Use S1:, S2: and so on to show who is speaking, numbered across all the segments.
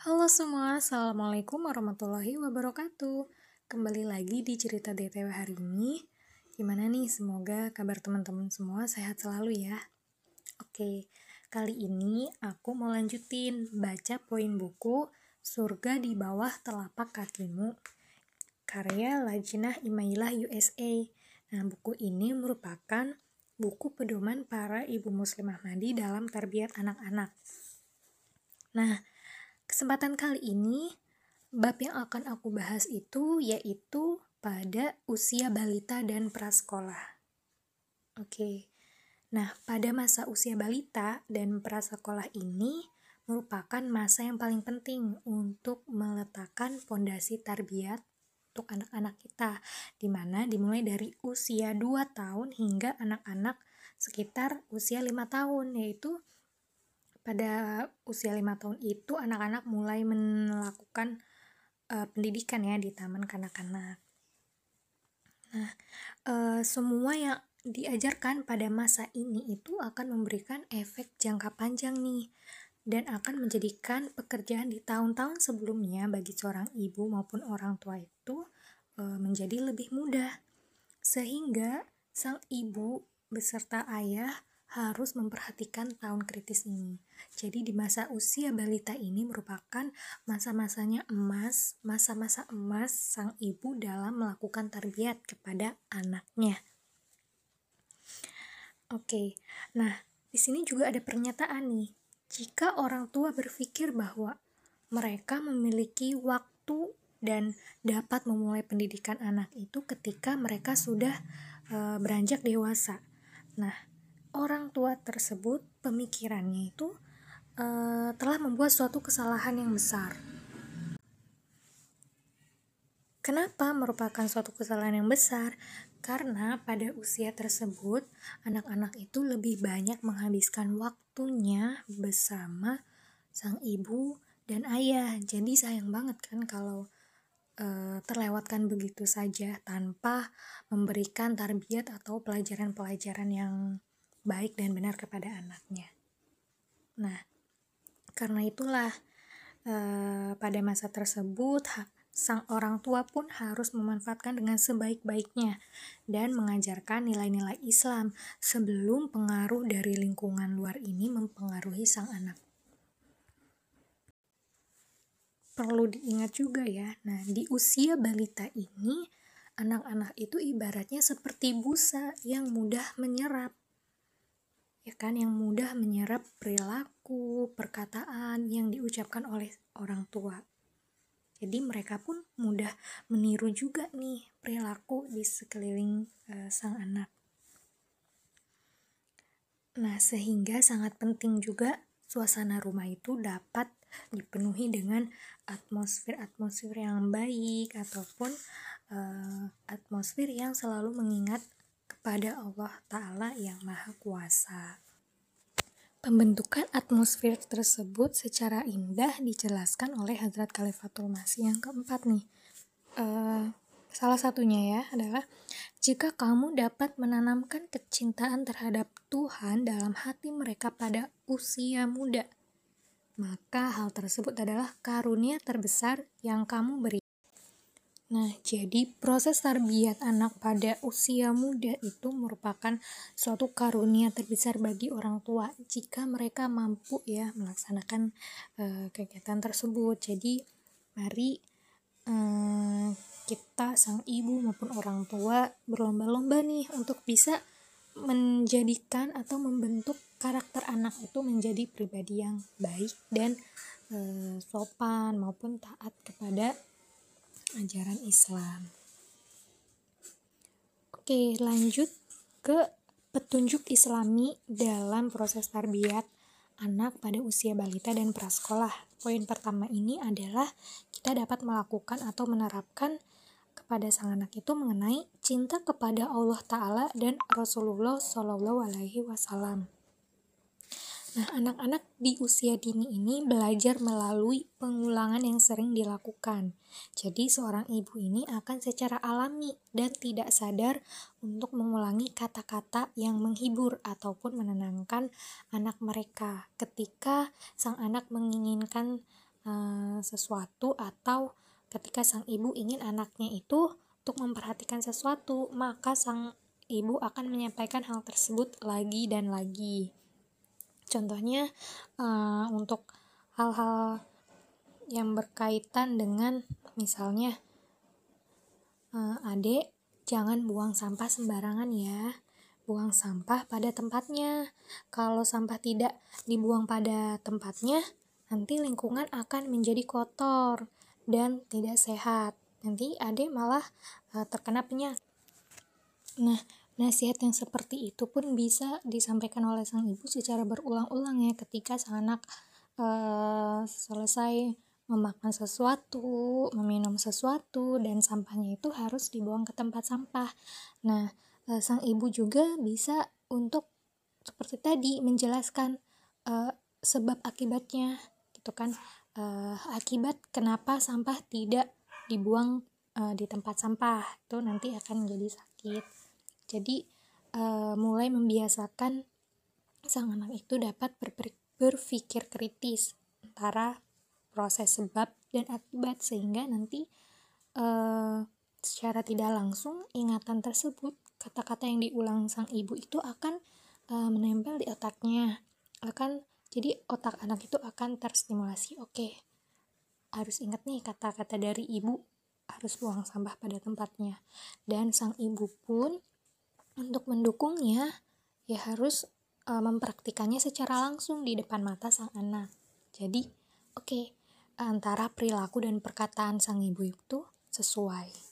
S1: Halo semua, Assalamualaikum warahmatullahi wabarakatuh. Kembali lagi di cerita DTW hari ini. Gimana nih, semoga kabar teman-teman semua sehat selalu ya. Oke, kali ini aku mau lanjutin baca poin buku Surga di bawah telapak kakimu Karya Lajnah Imailah USA Nah, buku ini merupakan buku pedoman para ibu muslimah mandi dalam tarbiyat anak-anak. Nah, Kesempatan kali ini, bab yang akan aku bahas itu yaitu pada usia balita dan prasekolah. Oke, nah pada masa usia balita dan prasekolah ini merupakan masa yang paling penting untuk meletakkan fondasi tarbiyat untuk anak-anak kita, di mana dimulai dari usia 2 tahun hingga anak-anak sekitar usia 5 tahun, yaitu pada usia lima tahun itu anak-anak mulai melakukan uh, pendidikan ya di taman kanak-kanak. Nah, uh, semua yang diajarkan pada masa ini itu akan memberikan efek jangka panjang nih dan akan menjadikan pekerjaan di tahun-tahun sebelumnya bagi seorang ibu maupun orang tua itu uh, menjadi lebih mudah. Sehingga sang ibu beserta ayah harus memperhatikan tahun kritis ini. Jadi di masa usia balita ini merupakan masa-masanya emas, masa-masa emas sang ibu dalam melakukan tarbiyat kepada anaknya. Oke, nah di sini juga ada pernyataan nih. Jika orang tua berpikir bahwa mereka memiliki waktu dan dapat memulai pendidikan anak itu ketika mereka sudah e, beranjak dewasa. Nah, orang tua tersebut pemikirannya itu uh, telah membuat suatu kesalahan yang besar. Kenapa merupakan suatu kesalahan yang besar? Karena pada usia tersebut, anak-anak itu lebih banyak menghabiskan waktunya bersama sang ibu dan ayah. Jadi sayang banget kan kalau uh, terlewatkan begitu saja tanpa memberikan tarbiyat atau pelajaran-pelajaran yang baik dan benar kepada anaknya. Nah, karena itulah eh, pada masa tersebut sang orang tua pun harus memanfaatkan dengan sebaik-baiknya dan mengajarkan nilai-nilai Islam sebelum pengaruh dari lingkungan luar ini mempengaruhi sang anak. Perlu diingat juga ya, nah di usia balita ini anak-anak itu ibaratnya seperti busa yang mudah menyerap ya kan yang mudah menyerap perilaku, perkataan yang diucapkan oleh orang tua. Jadi mereka pun mudah meniru juga nih perilaku di sekeliling uh, sang anak. Nah, sehingga sangat penting juga suasana rumah itu dapat dipenuhi dengan atmosfer-atmosfer yang baik ataupun uh, atmosfer yang selalu mengingat kepada Allah Ta'ala yang Maha Kuasa. Pembentukan atmosfer tersebut secara indah dijelaskan oleh Hadrat Khalifatul Masih yang keempat nih. Uh, salah satunya ya adalah jika kamu dapat menanamkan kecintaan terhadap Tuhan dalam hati mereka pada usia muda, maka hal tersebut adalah karunia terbesar yang kamu beri. Nah, jadi proses tarbiyat anak pada usia muda itu merupakan suatu karunia terbesar bagi orang tua jika mereka mampu ya melaksanakan uh, kegiatan tersebut. Jadi, mari uh, kita sang ibu maupun orang tua berlomba-lomba nih untuk bisa menjadikan atau membentuk karakter anak itu menjadi pribadi yang baik dan uh, sopan maupun taat kepada ajaran Islam. Oke, lanjut ke petunjuk Islami dalam proses tarbiyat anak pada usia balita dan prasekolah. Poin pertama ini adalah kita dapat melakukan atau menerapkan kepada sang anak itu mengenai cinta kepada Allah Ta'ala dan Rasulullah Shallallahu Alaihi Wasallam. Nah, anak-anak di usia dini ini belajar melalui pengulangan yang sering dilakukan. Jadi, seorang ibu ini akan secara alami dan tidak sadar untuk mengulangi kata-kata yang menghibur ataupun menenangkan anak mereka ketika sang anak menginginkan uh, sesuatu atau ketika sang ibu ingin anaknya itu untuk memperhatikan sesuatu, maka sang ibu akan menyampaikan hal tersebut lagi dan lagi. Contohnya uh, untuk hal-hal yang berkaitan dengan misalnya uh, adik jangan buang sampah sembarangan ya. Buang sampah pada tempatnya. Kalau sampah tidak dibuang pada tempatnya nanti lingkungan akan menjadi kotor dan tidak sehat. Nanti adik malah uh, terkena penyakit. Nah Nasihat yang seperti itu pun bisa disampaikan oleh sang ibu secara berulang-ulang ya ketika sang anak uh, selesai memakan sesuatu, meminum sesuatu, dan sampahnya itu harus dibuang ke tempat sampah. Nah, uh, sang ibu juga bisa untuk seperti tadi menjelaskan uh, sebab akibatnya, gitu kan? Uh, akibat kenapa sampah tidak dibuang uh, di tempat sampah itu nanti akan menjadi sakit. Jadi uh, mulai membiasakan sang anak itu dapat berpikir kritis antara proses sebab dan akibat sehingga nanti uh, secara tidak langsung ingatan tersebut kata-kata yang diulang sang ibu itu akan uh, menempel di otaknya akan jadi otak anak itu akan terstimulasi. Oke harus ingat nih kata-kata dari ibu harus buang sampah pada tempatnya. Dan sang ibu pun untuk mendukungnya, ya harus e, mempraktikannya secara langsung di depan mata sang anak. Jadi, oke, okay, antara perilaku dan perkataan sang ibu itu sesuai.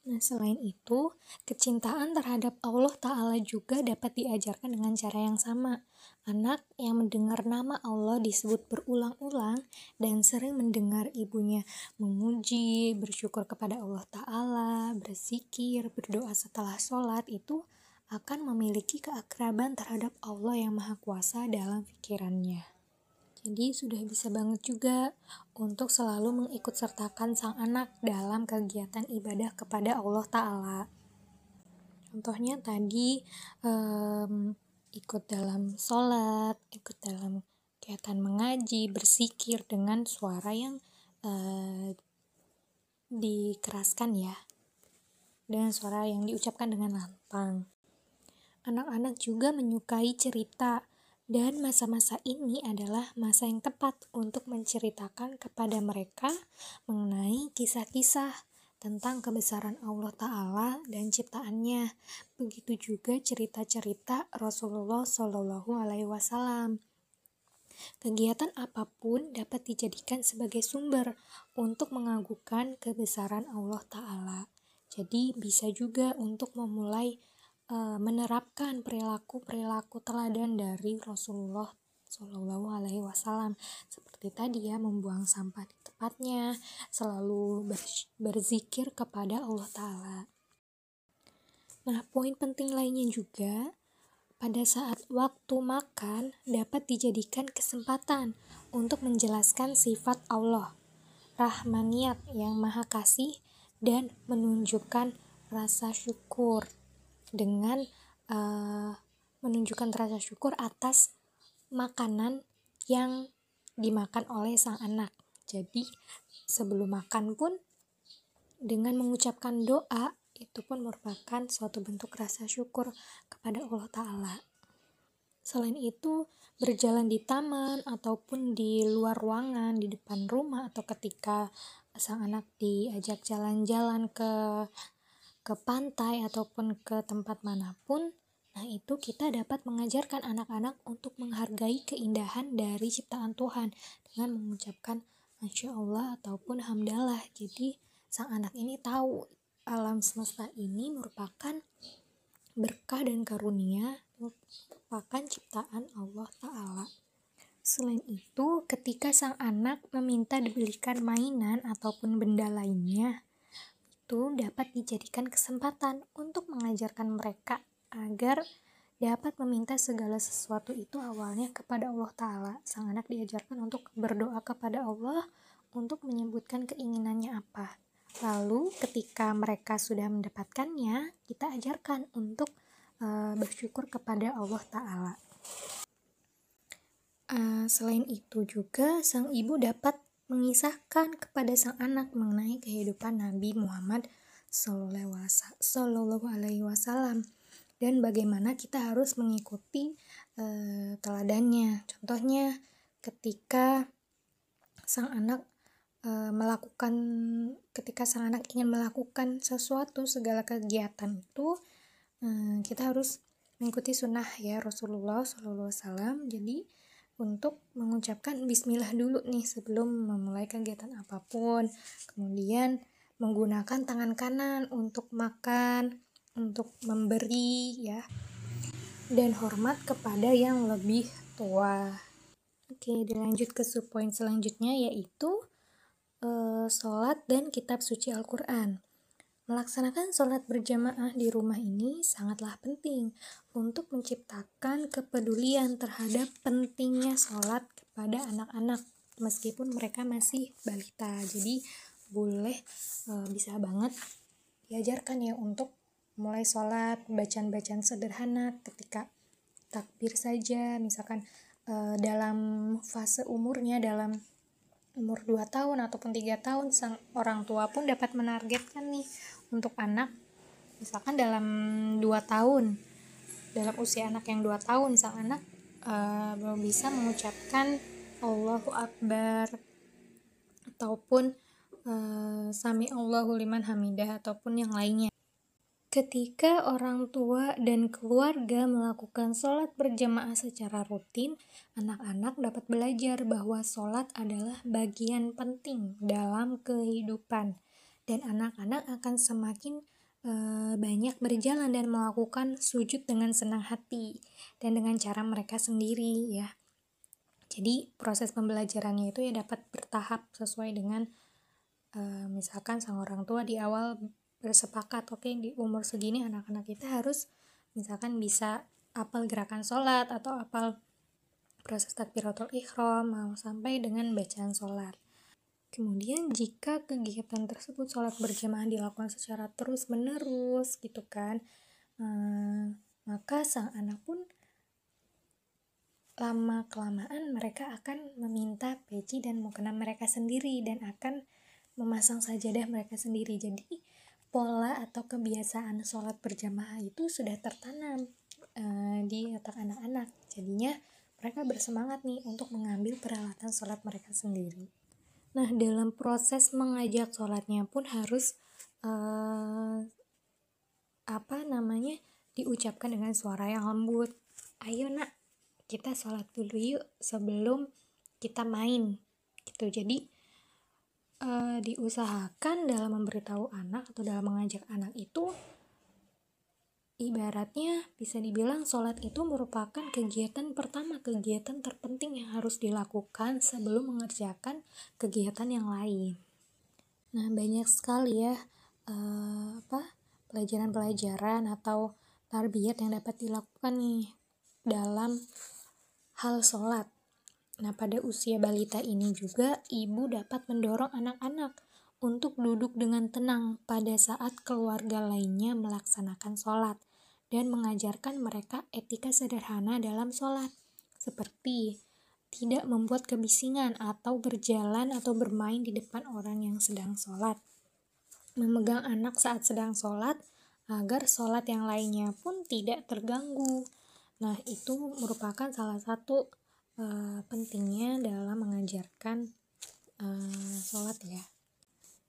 S1: Nah, selain itu, kecintaan terhadap Allah Ta'ala juga dapat diajarkan dengan cara yang sama. Anak yang mendengar nama Allah disebut berulang-ulang dan sering mendengar ibunya memuji, bersyukur kepada Allah Ta'ala, berzikir, berdoa setelah sholat itu akan memiliki keakraban terhadap Allah yang Maha Kuasa dalam pikirannya. Jadi sudah bisa banget juga untuk selalu mengikut sertakan sang anak dalam kegiatan ibadah kepada Allah Ta'ala. Contohnya tadi um, ikut dalam sholat, ikut dalam kegiatan mengaji, bersikir dengan suara yang uh, dikeraskan ya. Dengan suara yang diucapkan dengan lantang. Anak-anak juga menyukai cerita dan masa-masa ini adalah masa yang tepat untuk menceritakan kepada mereka mengenai kisah-kisah tentang kebesaran Allah Ta'ala dan ciptaannya. Begitu juga cerita-cerita Rasulullah Shallallahu Alaihi Wasallam. Kegiatan apa pun dapat dijadikan sebagai sumber untuk mengagukan kebesaran Allah Ta'ala. Jadi bisa juga untuk memulai uh, menerapkan perilaku-perilaku teladan dari Rasulullah Shallallahu Alaihi Wasallam seperti tadi ya membuang sampah di tempatnya, selalu berzikir kepada Allah Taala. Nah, poin penting lainnya juga pada saat waktu makan dapat dijadikan kesempatan untuk menjelaskan sifat Allah, Rahmaniyat yang Maha Kasih dan menunjukkan rasa syukur dengan uh, menunjukkan rasa syukur atas makanan yang dimakan oleh sang anak. Jadi sebelum makan pun dengan mengucapkan doa itu pun merupakan suatu bentuk rasa syukur kepada Allah Ta'ala. Selain itu, berjalan di taman ataupun di luar ruangan, di depan rumah atau ketika sang anak diajak jalan-jalan ke ke pantai ataupun ke tempat mana pun, nah itu kita dapat mengajarkan anak-anak untuk menghargai keindahan dari ciptaan Tuhan dengan mengucapkan Masya Allah ataupun Hamdalah. Jadi sang anak ini tahu alam semesta ini merupakan berkah dan karunia merupakan ciptaan Allah Ta'ala. Selain itu, ketika sang anak meminta dibelikan mainan ataupun benda lainnya, itu dapat dijadikan kesempatan untuk mengajarkan mereka agar dapat meminta segala sesuatu itu awalnya kepada Allah Ta'ala. Sang anak diajarkan untuk berdoa kepada Allah untuk menyebutkan keinginannya apa. Lalu ketika mereka sudah mendapatkannya, kita ajarkan untuk uh, bersyukur kepada Allah Ta'ala. Uh, selain itu juga sang ibu dapat mengisahkan kepada sang anak mengenai kehidupan Nabi Muhammad Sallallahu Alaihi Wasallam dan bagaimana kita harus mengikuti uh, teladannya. Contohnya ketika sang anak uh, melakukan ketika sang anak ingin melakukan sesuatu segala kegiatan itu uh, kita harus mengikuti sunnah ya Rasulullah SAW jadi untuk mengucapkan bismillah dulu nih sebelum memulai kegiatan apa pun. Kemudian menggunakan tangan kanan untuk makan untuk memberi ya. Dan hormat kepada yang lebih tua. Oke dilanjut ke subpoin selanjutnya yaitu uh, sholat dan kitab suci Al-Quran Melaksanakan sholat berjamaah di rumah ini sangatlah penting untuk menciptakan kepedulian terhadap pentingnya sholat kepada anak-anak meskipun mereka masih balita. Jadi boleh e, bisa banget diajarkan ya untuk mulai sholat bacaan-bacaan sederhana ketika takbir saja misalkan e, dalam fase umurnya dalam umur 2 tahun ataupun tiga tahun sang orang tua pun dapat menargetkan nih untuk anak. Misalkan dalam 2 tahun dalam usia anak yang 2 tahun sang anak uh, belum bisa mengucapkan Allahu Akbar ataupun uh, Sami Allahu liman hamidah ataupun yang lainnya Ketika orang tua dan keluarga melakukan sholat berjamaah secara rutin, anak-anak dapat belajar bahwa sholat adalah bagian penting dalam kehidupan, dan anak-anak akan semakin e, banyak berjalan dan melakukan sujud dengan senang hati dan dengan cara mereka sendiri, ya. Jadi, proses pembelajarannya itu ya dapat bertahap sesuai dengan e, misalkan sang orang tua di awal bersepakat oke okay, di umur segini anak-anak kita harus misalkan bisa apal gerakan sholat atau apal proses takbiratul ikhram mau sampai dengan bacaan sholat. Kemudian jika kegiatan tersebut sholat berjamaah dilakukan secara terus menerus gitu kan hmm, maka sang anak pun lama kelamaan mereka akan meminta peci dan mukena mereka sendiri dan akan memasang sajadah mereka sendiri. Jadi pola atau kebiasaan sholat berjamaah itu sudah tertanam uh, di otak anak-anak. Jadinya mereka bersemangat nih untuk mengambil peralatan sholat mereka sendiri. Nah, dalam proses mengajak sholatnya pun harus uh, apa namanya diucapkan dengan suara yang lembut. Ayo nak, kita sholat dulu yuk sebelum kita main. Gitu. Jadi uh, diusahakan dalam memberitahu anak atau dalam mengajak anak itu ibaratnya bisa dibilang sholat itu merupakan kegiatan pertama kegiatan terpenting yang harus dilakukan sebelum mengerjakan kegiatan yang lain. Nah banyak sekali ya uh, apa pelajaran-pelajaran atau tarbiyat yang dapat dilakukan nih dalam hal sholat Nah, pada usia balita ini juga ibu dapat mendorong anak-anak untuk duduk dengan tenang pada saat keluarga lainnya melaksanakan sholat dan mengajarkan mereka etika sederhana dalam sholat, seperti tidak membuat kebisingan atau berjalan atau bermain di depan orang yang sedang sholat. Memegang anak saat sedang sholat agar sholat yang lainnya pun tidak terganggu. Nah, itu merupakan salah satu uh, pentingnya dalam mengajarkan uh, sholat ya.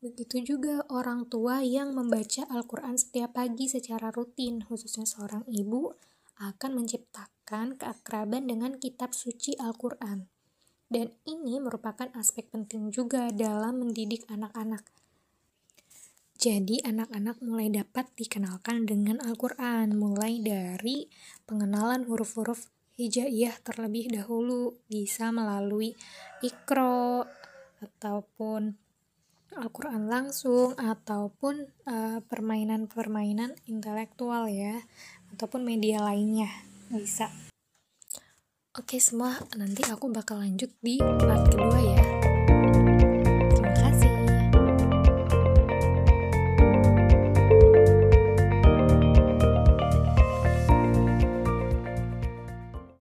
S1: Begitu juga orang tua yang membaca Al-Quran setiap pagi secara rutin, khususnya seorang ibu, akan menciptakan keakraban dengan kitab suci Al-Quran. Dan ini merupakan aspek penting juga dalam mendidik anak-anak. Jadi anak-anak mulai dapat dikenalkan dengan Al-Quran, mulai dari pengenalan huruf-huruf hijaiyah terlebih dahulu bisa melalui ikro ataupun Al-Quran langsung ataupun permainan permainan-permainan intelektual ya ataupun media lainnya bisa. Oke semua nanti aku bakal lanjut di part kedua ya